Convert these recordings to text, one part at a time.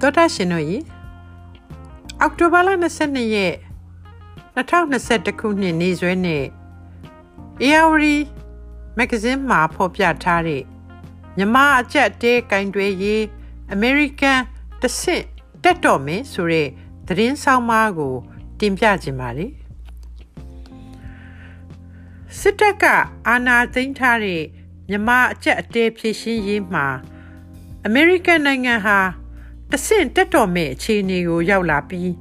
သောတာရှင်တို့ရေအောက်တိုဘာလ22ရက်2021ခုနှစ်နေ့စွဲနဲ့ ARD မဂ္ဂဇင်းမှာဖော်ပြထားတဲ့မြမအကြက်တဲကင်တွေရေး American တဆင့်တက်တော်မယ်ဆိုတဲ့သတင်းဆောင်မကို တင်ပြခြင်းပါလေစစ်တပ်ကအာဏာသိမ်းထားတဲ့မြမအကြက်အတဲဖြည့်ရှင်းရေးမှာ American နိုင်ငံဟာ တဆင့်တက်တော်မဲ့အခြေအနေကိုရောက်လာပြီး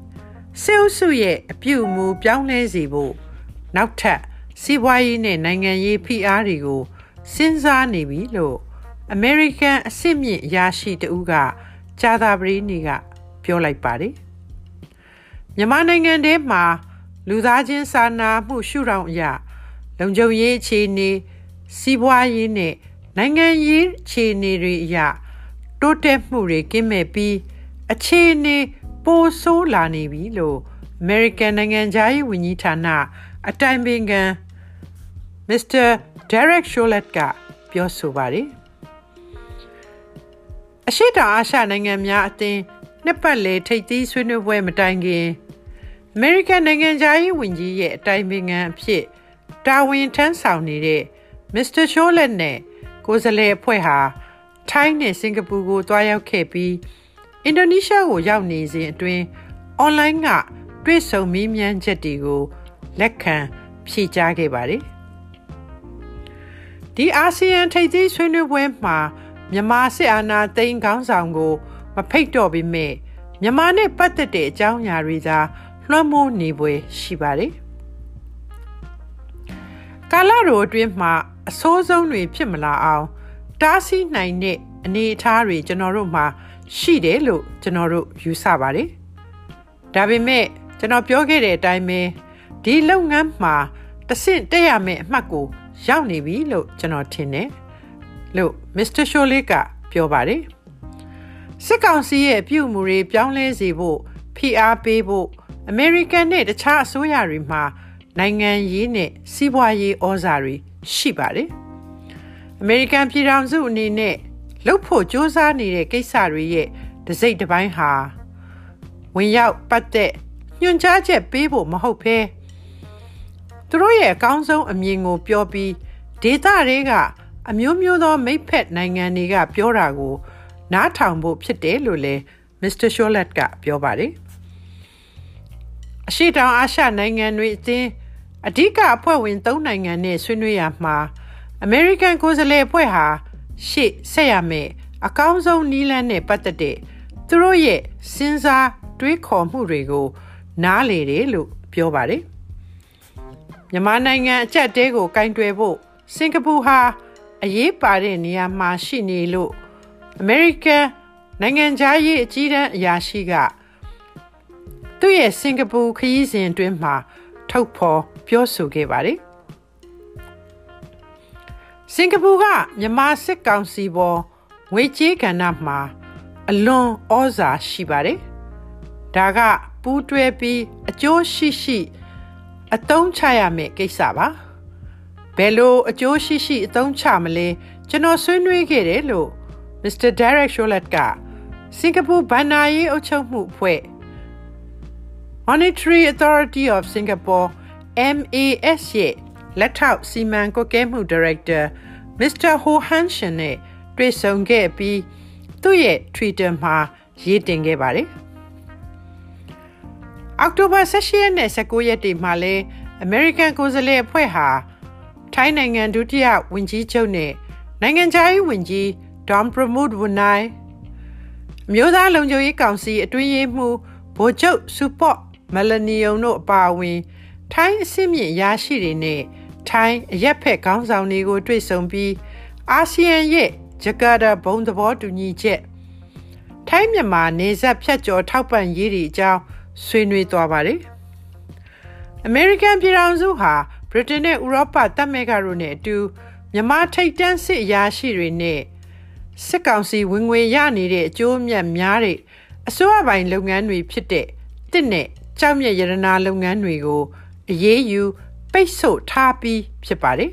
စေအုပ်စုရဲ့အပြုအမူပြောင်းလဲစေဖို့နောက်ထပ်စီးပွားရေးနဲ့နိုင်ငံရေးဖိအားတွေကိုစဉ်းစားနေပြီလို့ American အစစ်မြင့်ရရှိတဦးကဂျာသာပရီနီကပြောလိုက်ပါတယ်မြန်မာနိုင်ငံထဲမှာလူသားချင်းစာနာမှုရှုထောင့်အရလုံခြုံရေးအခြေအနေစီးပွားရေးနဲ့နိုင်ငံရေးအခြေအနေတွေအရ တိုးတက်မှုတွေကင်းမဲ့ပြီးအခြေအနေပိုဆိုးလာနေပြီလို့ American နိုင်ငံသားရေးဝန်ကြီးဌာနအတိုင်ပင်ခံ Mr. Derek Chollet ကပြောဆိုပါတယ်အရှိတောင်အာရှနိုင်ငံများအသင်းနှစ်ပတ်လည်ထိပ်သီးဆွေးနွေးပွဲမတိုင်ခင် American နိုင်ငံသားရေးဝန်ကြီးရဲ့အတိုင်ပင်ခံအဖြစ်တာဝန်ထမ်းဆောင်နေတဲ့ Mr. Chollet နဲ့ကိုယ်စားလှယ်အဖွဲ့ဟာ ထိုင်းနဲ့စင်ကာပူကိုတွားရောက်ခဲ့ပြီးအင်ဒိုနီးရှားကိုရောက်နေစဉ်အတွင်းအွန်လိုင်းကတွေ့ဆုံမေးမြန်းချက်တွေကိုလက်ခံဖြေကြားခဲ့ပါတယ်။ဒီအာဆီယံထိပ်သီးဆွေးနွေးပွဲမှာမြန်မာစစ်အာဏာသိမ်းခေါင်းဆောင်ကို မဖိတ်တော့ပေမဲ့မြန်မာနဲ့ပတ်သက်တဲ့အကြောင်းအရာတွေသာလွှမ်းမိုးနေပွဲရှိပါတယ်။ကာလတော်အတွင်းမှာအဆိုးဆုံးတွေဖြစ်မလာအောင် တားဆီးနိုင်တဲ့အနေအထားတွေကျွန်တော်တို့မှာရှိတယ်လို့ကျွန်တော်တို့ယူဆပါတယ်။ဒါပေမဲ့ကျွန်တော်ပြောခဲ့တဲ့အတိုင်းပဲဒီလုပ်ငန်းမှာတဆင့်တက်ရမယ့်အမှတ်ကိုရောက်နေပြီလို့ကျွန်တော်ထင်တယ်လို့ Mr. Shirley ကပြောပါတယ်။စစ်ကောင်စီရဲ့ပြုမှုတွေပြောင်းလဲစေဖို့ဖိအားပေးဖို့ American နဲ့တခြားအစိုးရတွေမှာနိုင်ငံရေးနဲ့စီးပွားရေးဩဇာတွေရှိပါတယ်။ အမေရိကန်ပြည်ထောင်စုအနေနဲ့လှုပ်ဖို့စ조사နေတဲ့ကိစ္စတွေရဲ့တစိတ်တစ်ပိုင်းဟာဝင်ရောက်ပတ်သက်ညွှန်ကြားချက်ပေးဖို့မဟုတ်ဘဲသူတို့ရဲ့အကောင်းဆုံးအမြင်ကိုပြောပြီးဒေသတွေကအမျိုးမျိုးသောမိဖက်နိုင်ငံတွေကပြောတာကို နားထောင်ဖို့ဖြစ်တယ်လို့လည်း Mr. Sholet ကပြောပါတယ်အရှိတောင်အာရှနိုင်ငံတွေအသင်းအဓိကအဖွဲ့ဝင်၃နိုင်ငံနဲ့ဆွေးနွေးရမှာ အမေရိကန်ကိုယ်စားလှယ်အဖွဲ့ဟာရှေ့ဆက်ရမယ်အကောင်းဆုံးနီးလန်းနဲ့ပတ်သက်တဲ့သူတို့ရဲ့စဉ်းစားတွေးခေါ်မှုတွေကို နားလေတယ်လို့ပြောပါတယ်မြန်မာနိုင်ငံအကြက်တဲကိုကင်တွယ်ဖို့စင်ကာပူဟာအရေးပါတဲ့နေရာမှာရှိနေလို့အမေရိကန်နိုင်ငံသားရေးအကြီးတန်းအရာရှိကသူ့ရဲ့စင်ကာပူခရီးစဉ်အတွင်းမှာထုတ်ဖော်ပြောဆိုခဲ့ပါတယ် စင်ကာပူကမြန်မာစစ်ကောင်စီပေါ်ငွေကြေးကဏ္ဍမှာအလွန်ဩဇာရှိပါတယ်။ဒါကပူးတွဲပြီးအကျိုးရှိရှိ အသုံးချရမယ့်ကိစ္စပါ။ဘယ်လိုအကျိုးရှိရှိအသုံးချမလဲကျွန်တော်ဆွေးနွေးခဲ့တယ်လို့ Mr. Derek Cholet ကစင်ကာပူဘဏ္ဍာရေးအုပ်ချုပ်မှုအဖွဲ့ Monetary Authority of Singapore MAS ရဲ့ လက်ထောက်စီမံကွပ်ကဲမှုဒါရိုက်တာမစ္စတာဟိုဟန်ရှင်နဲ့တွေ့ဆုံခဲ့ပြီးသူ့ရဲ့ Twitter မှာရေးတင်ခဲ့ပါတယ်။အောက်တိုဘာ16ရက်နဲ့19ရက်တွေမှာလဲ American ကိုယ်စားလှယ်အဖွဲ့ဟာထိုင်းနိုင်ငံဒုတိယဝန်ကြီးချုပ်နဲ့နိုင်ငံခြားရေးဝန်ကြီး Don Pramud Winai မြို့သားလုံခြုံရေးကောင်စီအတွင်းရေးမှူးဗိုလ်ချုပ်စူပေါ့မလနီယုံတို့အပါအဝင် ထိုင်းအစစ်မြင့်ရရှိတွေနဲ့ ထိုင်းအရက်ဖက်ခေါင်းဆောင်တွေကိုတွေ့ဆုံပြီးအာဆီယံရဲ့ဂျကာတာဘုံသဘောတူညီချက်ထိုင်းမြန်မာနေဆက်ဖြတ်ကျော်ထောက်ပံ့ရေးတွေအကြောင်းဆွေးနွေးသွားပါတယ်။ American ပြည်ထောင်စုဟာဗြိတိန်နဲ့ဥရောပတပ်မဲကတို့နဲ့အတူမြန်မာထိပ်တန်းစစ်အရာရှိတွေနဲ့စစ်ကောင်စီဝင်ငွေရနေတဲ့အကျိုးအမြတ်များတဲ့အစိုးရပိုင်းလုပ်ငန်းတွေဖြစ်တဲ့တစ်နဲ့ကြောက်မြက်ရတနာလုပ်ငန်းတွေကိုအရေးယူ ပိတ်ဆို့ထားပြီးဖြစ်ပါတယ်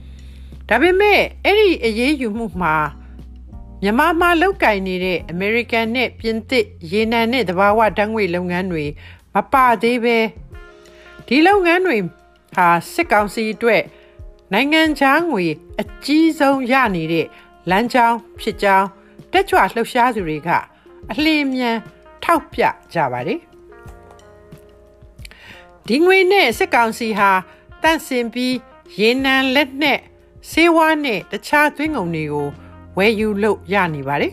။ဒါပေမဲ့အဲ့ဒီအရေးယူမှုမှာမြန်မာမှာလောက်ကင်နေတဲ့အမေရိကန်နဲ့ပြင်သစ်ရေနံနဲ့တဘာဝဓာတ်ငွေလုပ်ငန်းတွေမပါသေးပဲဒီလုပ်ငန်းတွေဟာစစ်ကောင်စီအတွက်နိုင်ငံခြားငွေအကြီးဆုံးရနေတဲ့လမ်းကြောင်းဖြစ်ကြောင်းတက်ကြွလှုပ်ရှားသူတွေကအလင်းမြန်ထောက်ပြကြပါတယ် ဒီငွေနဲ့စစ်ကောင်စီဟာတန့်စင်ပြီးရေနံလက်နဲ့ဆေးဝါးနဲ့တခြားသွင်းကုန်တွေကိုဝယ်ယူလို့ရနေပါတယ်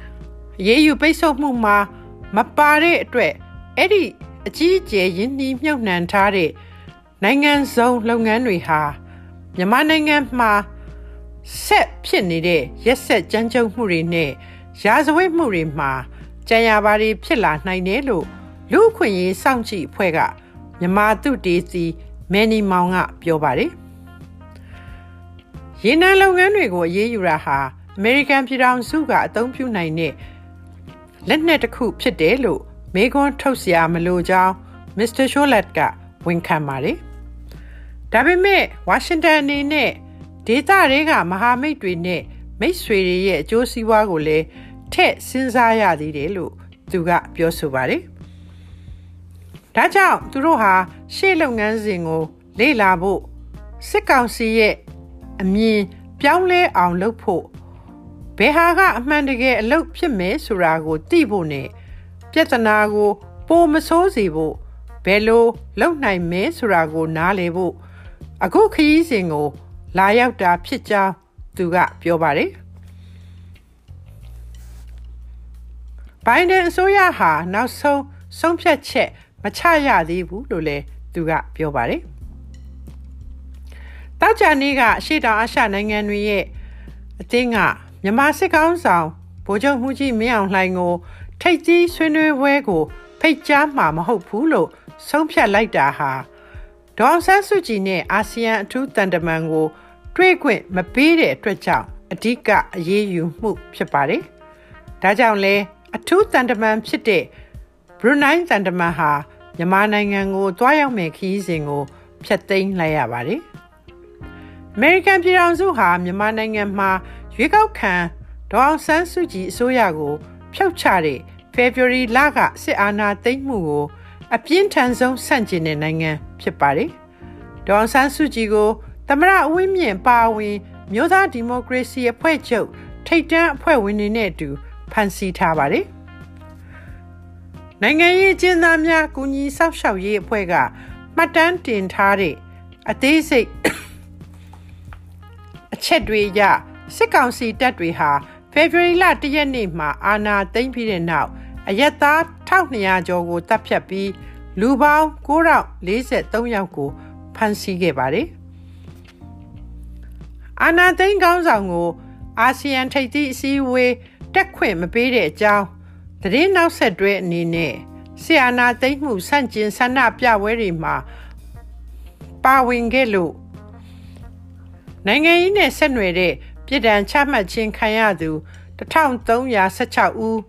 ။ရေးယူပိတ်ဆို့မှုမှာမပါတဲ့အတွက်အဲ့ဒီအကြီးအကျယ်ရင်းနှီးမြှုပ်နှံထားတဲ့နိုင်ငံစုံလုပ်ငန်းတွေဟာမြန်မာနိုင်ငံမှာဆက်ဖြစ်နေတဲ့ရက်ဆက်ကြမ်းကြုတ်မှုတွေနဲ့ရာဇဝတ်မှုတွေမှာကြံရပါတွေဖြစ်လာနိုင်တယ်လို့လူ့အခွင့်အရေးစောင့်ကြည့်အဖွဲ့က မြမာသူတေးစီမယ်နီမောင်ကပြောပါတယ်။ရေနံလုပ်ငန်းတွေကိုအရေးယူတာဟာအမေရိကန်ပြည်ထောင်စုကအသုံးပြုနိုင်တဲ့လက်နက်တစ်ခုဖြစ်တယ်လို့မေကွန်ထုတ်စရာမလိုကြောင်းမစ္စတာရှိုလက်ကဝန်ခံပါတယ်။ဒါပေမဲ့ဝါရှင်တန်အနေနဲ့ဒေသတွေကမဟာမိတ်တွေနဲ့မိတ်ဆွေတွေရဲ့အကျိုးစီးပွားကိုလည်းထည့်စဉ်းစားရသေးတယ်လို့သူကပြောဆိုပါတယ် ဒါကြောင့်သူတို့ဟာရှေ့လုပ်ငန်းစဉ်ကို လေ့လာဖို့စစ်ကောင်စီရဲ့အမြင်ပြောင်းလဲအောင်လုပ်ဖို့ဘယ်ဟာကအမှန်တကယ်အလုပ်ဖြစ်မယ်ဆိုတာကိုသိဖို့နဲ့ပြဿနာကို ပိုမဆိုးစေဖို့ဘယ်လိုလုပ်နိုင်မဲဆိုတာကို နားလည်ဖို့အခုခရီးစဉ်ကို လာရောက်တာဖြစ်ကြောင်းသူကပြောပါတယ်ဘိုင်ဒန်အစိုးရဟာနောက်ဆုံးဆုံးဖြတ်ချက် မချရသေးဘူးလို့လည်းသူကပြောပါတယ်တောက်ကြနေ့ကအရှိတောင်အရှနိုင်ငံတွေရဲ့အသင်းကမြန်မာစစ်ကောင်းဆောင်ဗိုလ်ချုပ်မှုကြီးမင်းအောင်လှိုင်ကို ထိတ်ကြီးဆွေးနွေးပွဲကို ဖိတ်ကြားမှာမဟုတ်ဘူးလို့ဆုံးဖြတ်လိုက်တာဟာဒေါ်ဆန်းစုကြည်နဲ့အာဆီယံအထူးတန်တမန်ကို တွေ့ခွင့်မပေးတဲ့အတွက်ကြောင့်အဓိကအရေးယူမှုဖြစ်ပါတယ်။ဒါကြောင့်လဲအထူးတန်တမန်ဖြစ်တဲ့ဘရူနိုင်းတန်တမန်ဟာ မြန်မာနိုင်ငံကိုတွားရောက်မဲ့ခီးစဉ်ကိုဖျက်သိမ်းလိုက်ရပါတယ်။အမေရိကန်ပြည်ထောင်စုဟာမြန်မာနိုင်ငံမှာရွေးကောက်ခံဒေါအောင်ဆန်းစုကြည်အစိုးရကိုဖျောက်ချတဲ့ February လကစစ်အာဏာသိမ်းမှုကိုအပြင်းထန်ဆုံးဆန့်ကျင်တဲ့နိုင်ငံဖြစ်ပါတယ်။ဒေါအောင်ဆန်းစုကြည်ကိုသမရအဝင်းမြင့်ပါဝင်မြို့သားဒီမိုကရေစီအဖွဲ့ချုပ်ထိပ်တန်းအဖွဲ့ဝင်တွေနဲ့အတူဖန်ဆီးထားပါတယ်။ နိုင်ငံရေးကျင်းသားများကူညီဆောက်ရှောက်ရေးအဖွဲ့ကမှတ်တမ်းတင်ထားတဲ့အသေးစိတ်အချက်တွေရစစ်ကောင်စီတပ်တွေဟာဖေဖော်ဝါရီလ၁ရက်နေ့မှာအာဏာသိမ်းပြီးတဲ့နောက်အရက်သား1200ကျော်ကိုတပ်ဖြတ်ပြီးလူပေါင်း943ယောက်ကိုဖမ်းဆီးခဲ့ပါတယ်။အာဏာသိမ်းကောင်းဆောင်ကိုအာဆီယံထိပ်သီးအစည်းအဝေးတက်ခွင့်မပေးတဲ့အကြောင်း သတင်းနောက်ဆက်တွဲအနေနဲ့ဆီအာနာသိမ့်မှုဆန့်ကျင်ဆန္ဒပြပွဲတွေမှာပါဝင်ခဲ့လို့နိုင်ငံရေးနဲ့ဆက်နွယ်တဲ့ပြည်ဒဏ်ချမှတ်ခြင်းခံရသူ1316ဦး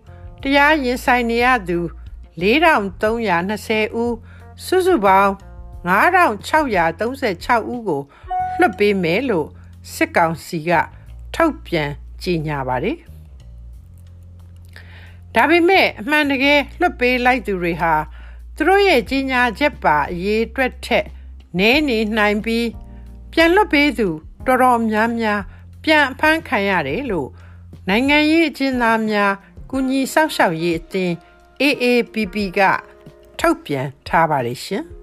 တရားရင်ဆိုင်နေရသူ4320ဦးစုစုပေါင်း9636ဦးကိုလွှတ်ပေးမယ်လို့စစ်ကောင်စီကထုတ်ပြန်ကြေညာပါတယ် ဒါပေမဲ့အမှန်တကယ်လွှတ်ပေးလိုက်သူတွေဟာသူတို့ရဲ့ကြီးညာချက်ပါအရေးအတွက်ထက်နည်းနေနိုင်ပြီးပြန်လွှတ်ပေးသူတော်တော်များများပြန်အဖမ်းခံရတယ်လို့နိုင်ငံရေးအကျဉ်းသားများကုညီဆောက်ရှောက်ရေးအသင်း AAPP ကထုတ်ပြန်ထားပါတယ်ရှင်။